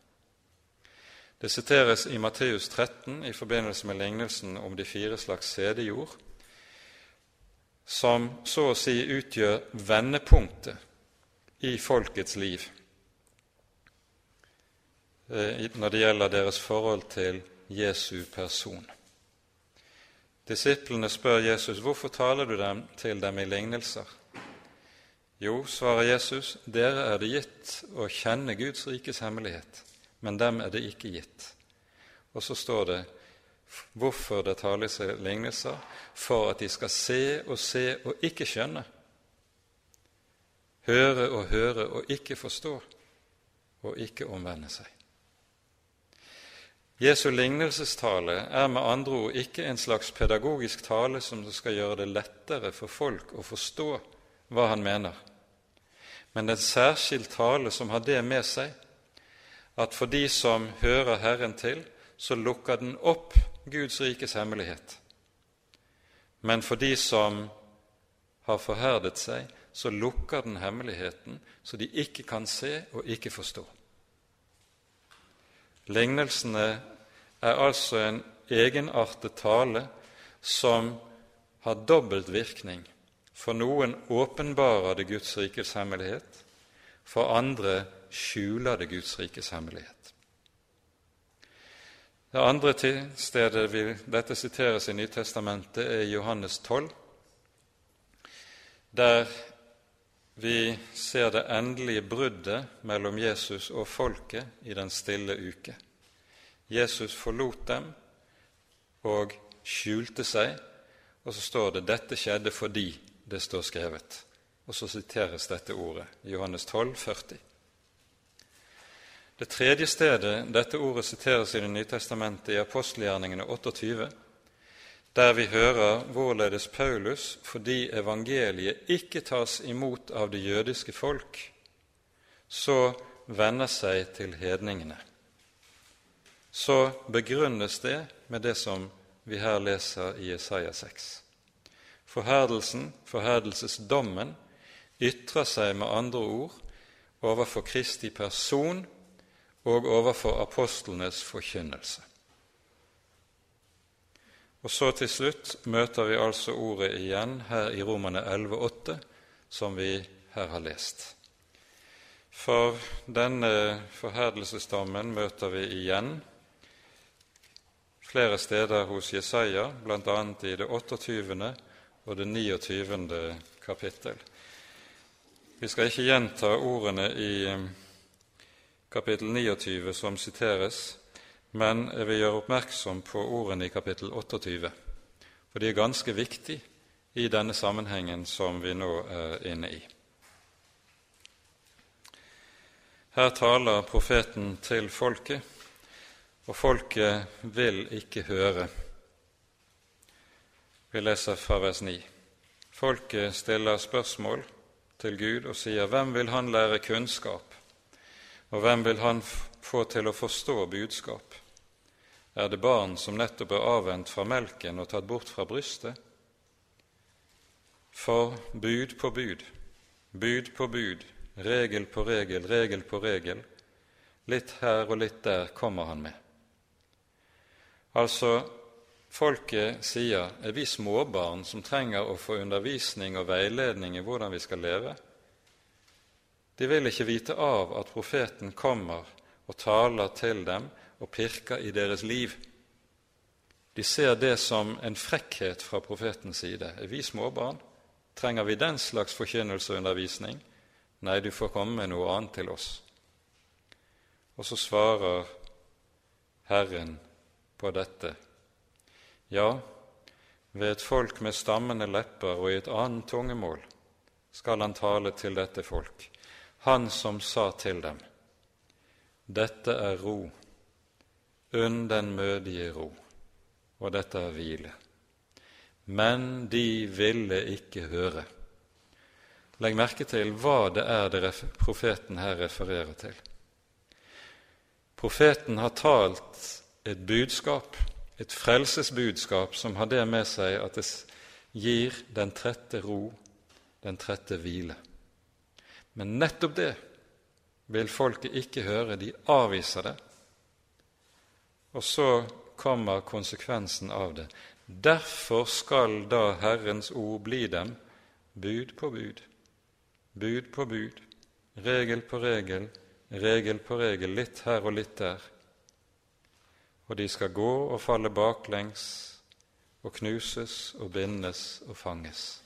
Det siteres i Matteus 13 i forbindelse med lignelsen om de fire slags sædejord, som så å si utgjør vendepunktet i folkets liv. Eh, når det gjelder deres forhold til Jesu person. Disiplene spør Jesus hvorfor taler du dem til dem i lignelser. Jo, svarer Jesus, dere er det gitt å kjenne Guds rikes hemmelighet, men dem er det ikke gitt. Og så står det hvorfor det tales i lignelser, for at de skal se og se og ikke skjønne, høre og høre og ikke forstå, og ikke omvende seg. Jesu lignelsestale er med andre ord ikke en slags pedagogisk tale som skal gjøre det lettere for folk å forstå hva han mener, men en særskilt tale som har det med seg at for de som hører Herren til, så lukker den opp Guds rikes hemmelighet. Men for de som har forherdet seg, så lukker den hemmeligheten, så de ikke kan se og ikke forstå. Lignelsene er altså en egenartet tale som har dobbelt virkning. For noen åpenbarer det Guds rikes hemmelighet, for andre skjuler det Guds rikes hemmelighet. Det andre stedet vil dette siteres i Nytestamentet, er Johannes 12, der vi ser det endelige bruddet mellom Jesus og folket i den stille uke. Jesus forlot dem og skjulte seg, og så står det 'dette skjedde fordi det står skrevet'. Og så siteres dette ordet, Johannes 12, 40. Det tredje stedet dette ordet siteres i Det nye testamentet, i apostelgjerningene 28, der vi hører hvorledes Paulus, fordi evangeliet ikke tas imot av det jødiske folk, så vender seg til hedningene. Så begrunnes det med det som vi her leser i Jesaja 6. Forherdelsen, forherdelsesdommen, ytrer seg med andre ord overfor Kristi person og overfor apostlenes forkynnelse. Og så til slutt møter vi altså ordet igjen her i Romane 11,8, som vi her har lest. For denne forherdelsesdommen møter vi igjen flere steder hos Jesaja, bl.a. i det 28. og det 29. kapittel. Vi skal ikke gjenta ordene i eh, kapittel 29 som siteres, men jeg vil gjøre oppmerksom på ordene i kapittel 28, for de er ganske viktige i denne sammenhengen som vi nå er inne i. Her taler profeten til folket, og folket vil ikke høre. Vi leser fra vers 9. Folket stiller spørsmål til Gud og sier, 'Hvem vil han lære kunnskap?' Og hvem vil han få til å forstå budskap? Er det barn som nettopp er avvent fra melken og tatt bort fra brystet? For bud på bud, bud på bud, regel på regel, regel på regel, litt her og litt der kommer han med. Altså, folket sier er vi småbarn som trenger å få undervisning og veiledning i hvordan vi skal leve? De vil ikke vite av at profeten kommer og taler til dem og pirker i deres liv. De ser det som en frekkhet fra profetens side. Er vi småbarn? Trenger vi den slags forkynnelse og undervisning? Nei, du får komme med noe annet til oss. Og så svarer Herren på dette. Ja, ved et folk med stammende lepper og i et annet tungemål skal han tale til dette folk, han som sa til dem:" Dette er ro, unn den mødige ro, og dette er hvile. Men de ville ikke høre. Legg merke til hva det er det profeten her refererer til. Profeten har talt et budskap, et frelsesbudskap, som har det med seg at det gir den trette ro, den trette hvile. Men nettopp det vil folket ikke høre. De avviser det. Og så kommer konsekvensen av det. Derfor skal da Herrens ord bli dem bud på bud, bud på bud, regel på regel, regel på regel, litt her og litt der. Og de skal gå og falle baklengs og knuses og bindes og fanges.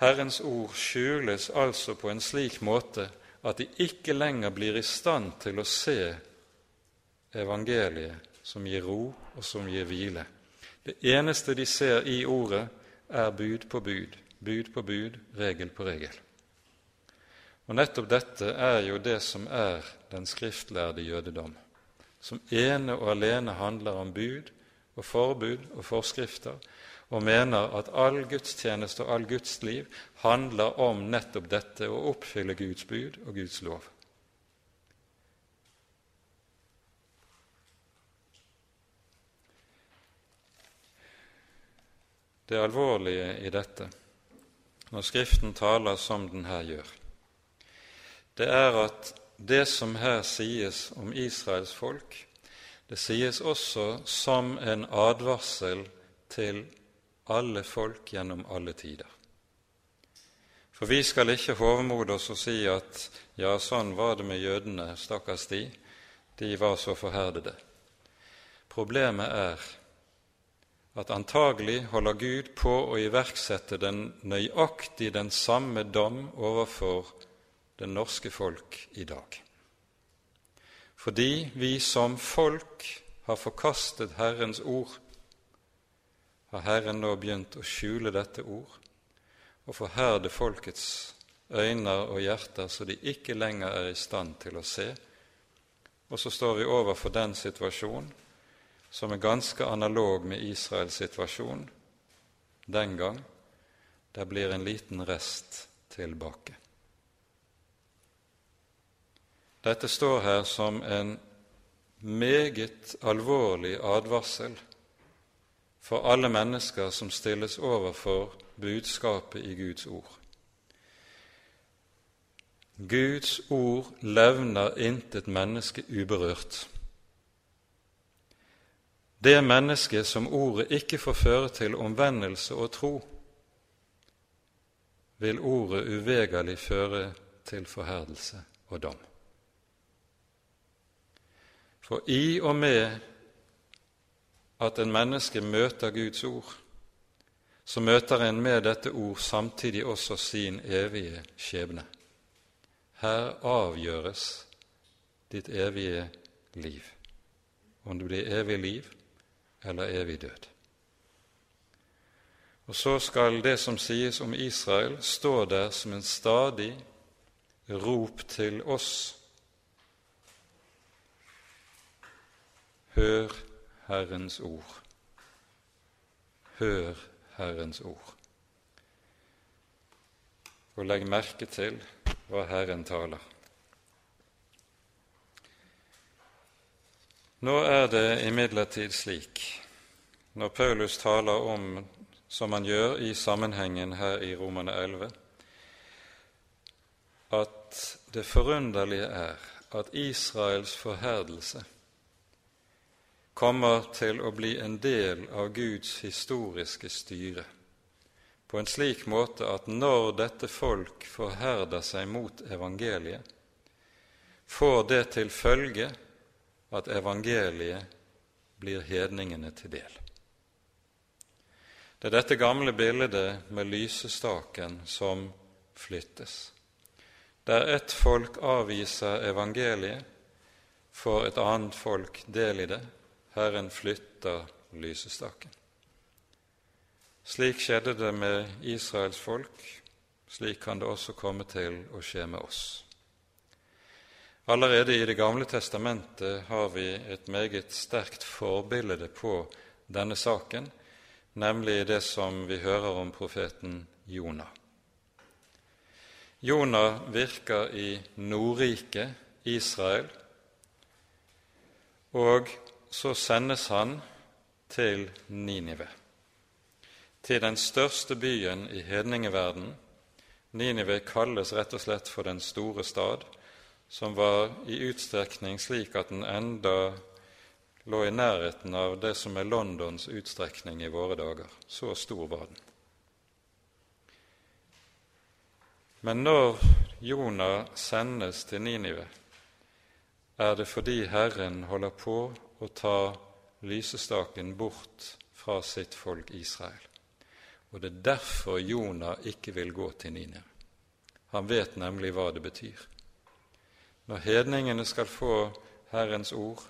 Herrens ord skjules altså på en slik måte at de ikke lenger blir i stand til å se evangeliet som gir ro og som gir hvile. Det eneste de ser i ordet, er bud på bud, bud på bud, regel på regel. Og nettopp dette er jo det som er den skriftlærde jødedom. Som ene og alene handler om bud og forbud og forskrifter, og mener at all gudstjeneste og all Guds liv handler om nettopp dette å oppfylle Guds bud og Guds lov. Det alvorlige i dette, når Skriften taler som den her gjør, det er at det som her sies om Israels folk, det sies også som en advarsel til alle folk gjennom alle tider. For vi skal ikke hovmode oss og si at ja, sånn var det med jødene, stakkars de, de var så forherdede. Problemet er at antagelig holder Gud på å iverksette den nøyaktig den samme dom overfor det norske folk i dag. Fordi vi som folk har forkastet Herrens ord, har Herren nå begynt å skjule dette ord og forherde folkets øyne og hjerter så de ikke lenger er i stand til å se. Og så står vi overfor den situasjonen som er ganske analog med Israels situasjon den gang. Der blir en liten rest tilbake. Dette står her som en meget alvorlig advarsel for alle mennesker som stilles overfor budskapet i Guds ord. Guds ord levner intet menneske uberørt. Det mennesket som ordet ikke får føre til omvendelse og tro, vil ordet uvegerlig føre til forherdelse og dom. For i og med at en menneske møter Guds ord, så møter en med dette ord samtidig også sin evige skjebne. Her avgjøres ditt evige liv, om det blir evig liv eller evig død. Og så skal det som sies om Israel, stå der som en stadig rop til oss Hør Herrens ord. Hør Herrens ord. Og legg merke til hva Herren taler. Nå er det imidlertid slik, når Paulus taler om, som han gjør i sammenhengen her i Romane 11, at det forunderlige er at Israels forherdelse kommer til å bli en del av Guds historiske styre, på en slik måte at når dette folk forherder seg mot evangeliet, får det til følge at evangeliet blir hedningene til del. Det er dette gamle bildet med lysestaken som flyttes. Der ett folk avviser evangeliet, får et annet folk del i det, Herren flytter lysestaken. Slik skjedde det med Israels folk, slik kan det også komme til å skje med oss. Allerede i Det gamle testamentet har vi et meget sterkt forbilde på denne saken, nemlig det som vi hører om profeten Jonah. Jonah virker i Nordriket, Israel, og så sendes han til Ninive, til den største byen i hedningeverden. Ninive kalles rett og slett for Den store stad, som var i utstrekning slik at den enda lå i nærheten av det som er Londons utstrekning i våre dager. Så stor var den. Men når Jonah sendes til Ninive, er det fordi Herren holder på å ta lysestaken bort fra sitt folk Israel. Og det er derfor Jonah ikke vil gå til Ninive. Han vet nemlig hva det betyr. Når hedningene skal få Herrens ord,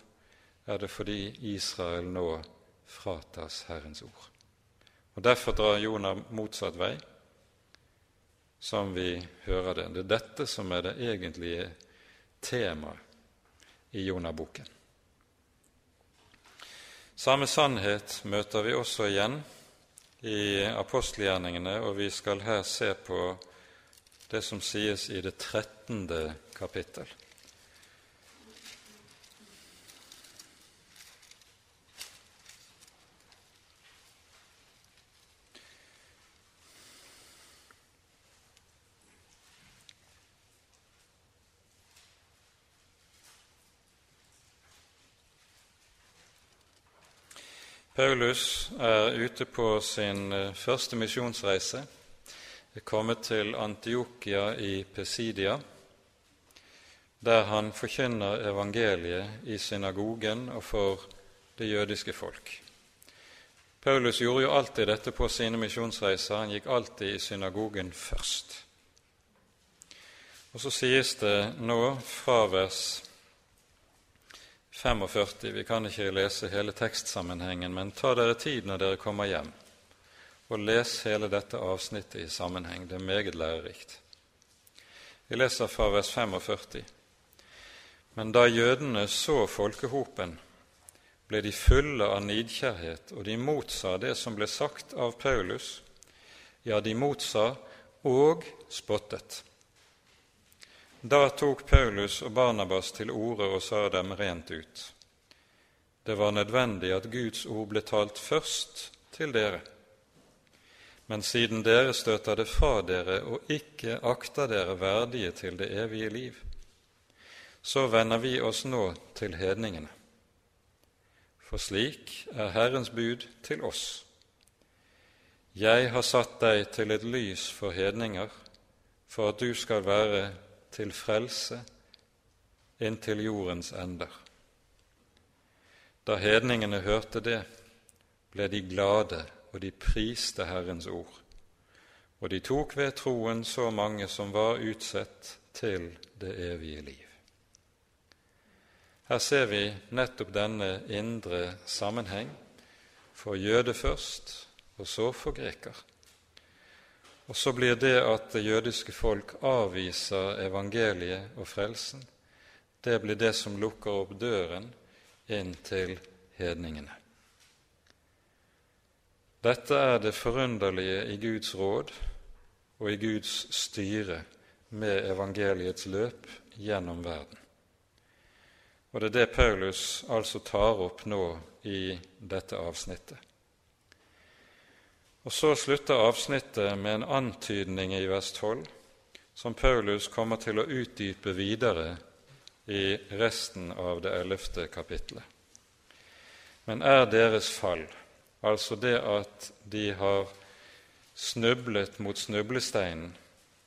er det fordi Israel nå fratas Herrens ord. Og Derfor drar Jonah motsatt vei, som vi hører det. Det er dette som er det egentlige temaet i Jonah-boken. Samme sannhet møter vi også igjen i apostelgjerningene, og vi skal her se på det som sies i det trettende kapittel. Paulus er ute på sin eh, første misjonsreise, er kommet til Antiokia i Pesidia, der han forkynner evangeliet i synagogen og for det jødiske folk. Paulus gjorde jo alltid dette på sine misjonsreiser. Han gikk alltid i synagogen først. Og så sies det nå fra vers 45. Vi kan ikke lese hele tekstsammenhengen, men ta dere tid når dere kommer hjem, og les hele dette avsnittet i sammenheng. Det er meget lærerikt. Vi leser fra vers 45. Men da jødene så folkehopen, ble de fulle av nidkjærhet, og de motsa det som ble sagt av Paulus. Ja, de motsa og spottet. Da tok Paulus og Barnabas til orde og sa dem rent ut. Det var nødvendig at Guds ord ble talt først til dere. Men siden dere støter det fra dere og ikke akter dere verdige til det evige liv, så vender vi oss nå til hedningene. For slik er Herrens bud til oss. Jeg har satt deg til et lys for hedninger, for at du skal være til frelse inntil jordens ender. Da hedningene hørte det, ble de glade, og de priste Herrens ord. Og de tok ved troen så mange som var utsett til det evige liv. Her ser vi nettopp denne indre sammenheng, for jøde først, og så for greker. Og så blir det at det jødiske folk avviser evangeliet og frelsen, det blir det som lukker opp døren inn til hedningene. Dette er det forunderlige i Guds råd og i Guds styre med evangeliets løp gjennom verden. Og det er det Paulus altså tar opp nå i dette avsnittet. Og Så slutter avsnittet med en antydning i vers 12 som Paulus kommer til å utdype videre i resten av det ellevte kapitlet. Men er deres fall, altså det at de har snublet mot snublesteinen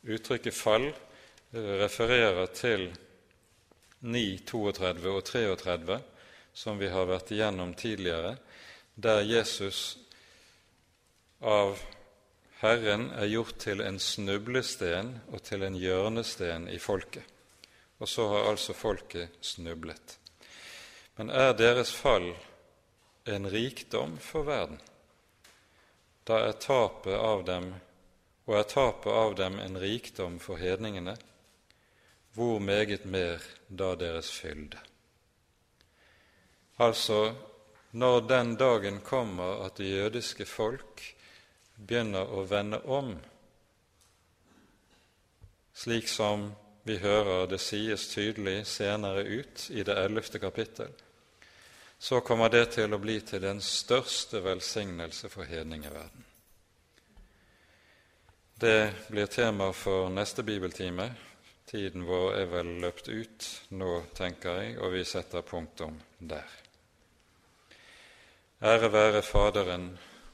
Uttrykket 'fall' refererer til 9, 32 og 33, som vi har vært igjennom tidligere, der Jesus av Herren er gjort til en snublesten og til en hjørnesten i folket. Og så har altså folket snublet. Men er deres fall en rikdom for verden? Da er tapet av dem, og er tapet av dem en rikdom for hedningene, hvor meget mer da deres fylde? Altså, når den dagen kommer at det jødiske folk begynner å vende om, slik som vi hører det sies tydelig senere ut i det ellevte kapittel, så kommer det til å bli til den største velsignelse for hedningeverden. Det blir tema for neste bibeltime. Tiden vår er vel løpt ut nå, tenker jeg, og vi setter punktum der. Ære være Faderen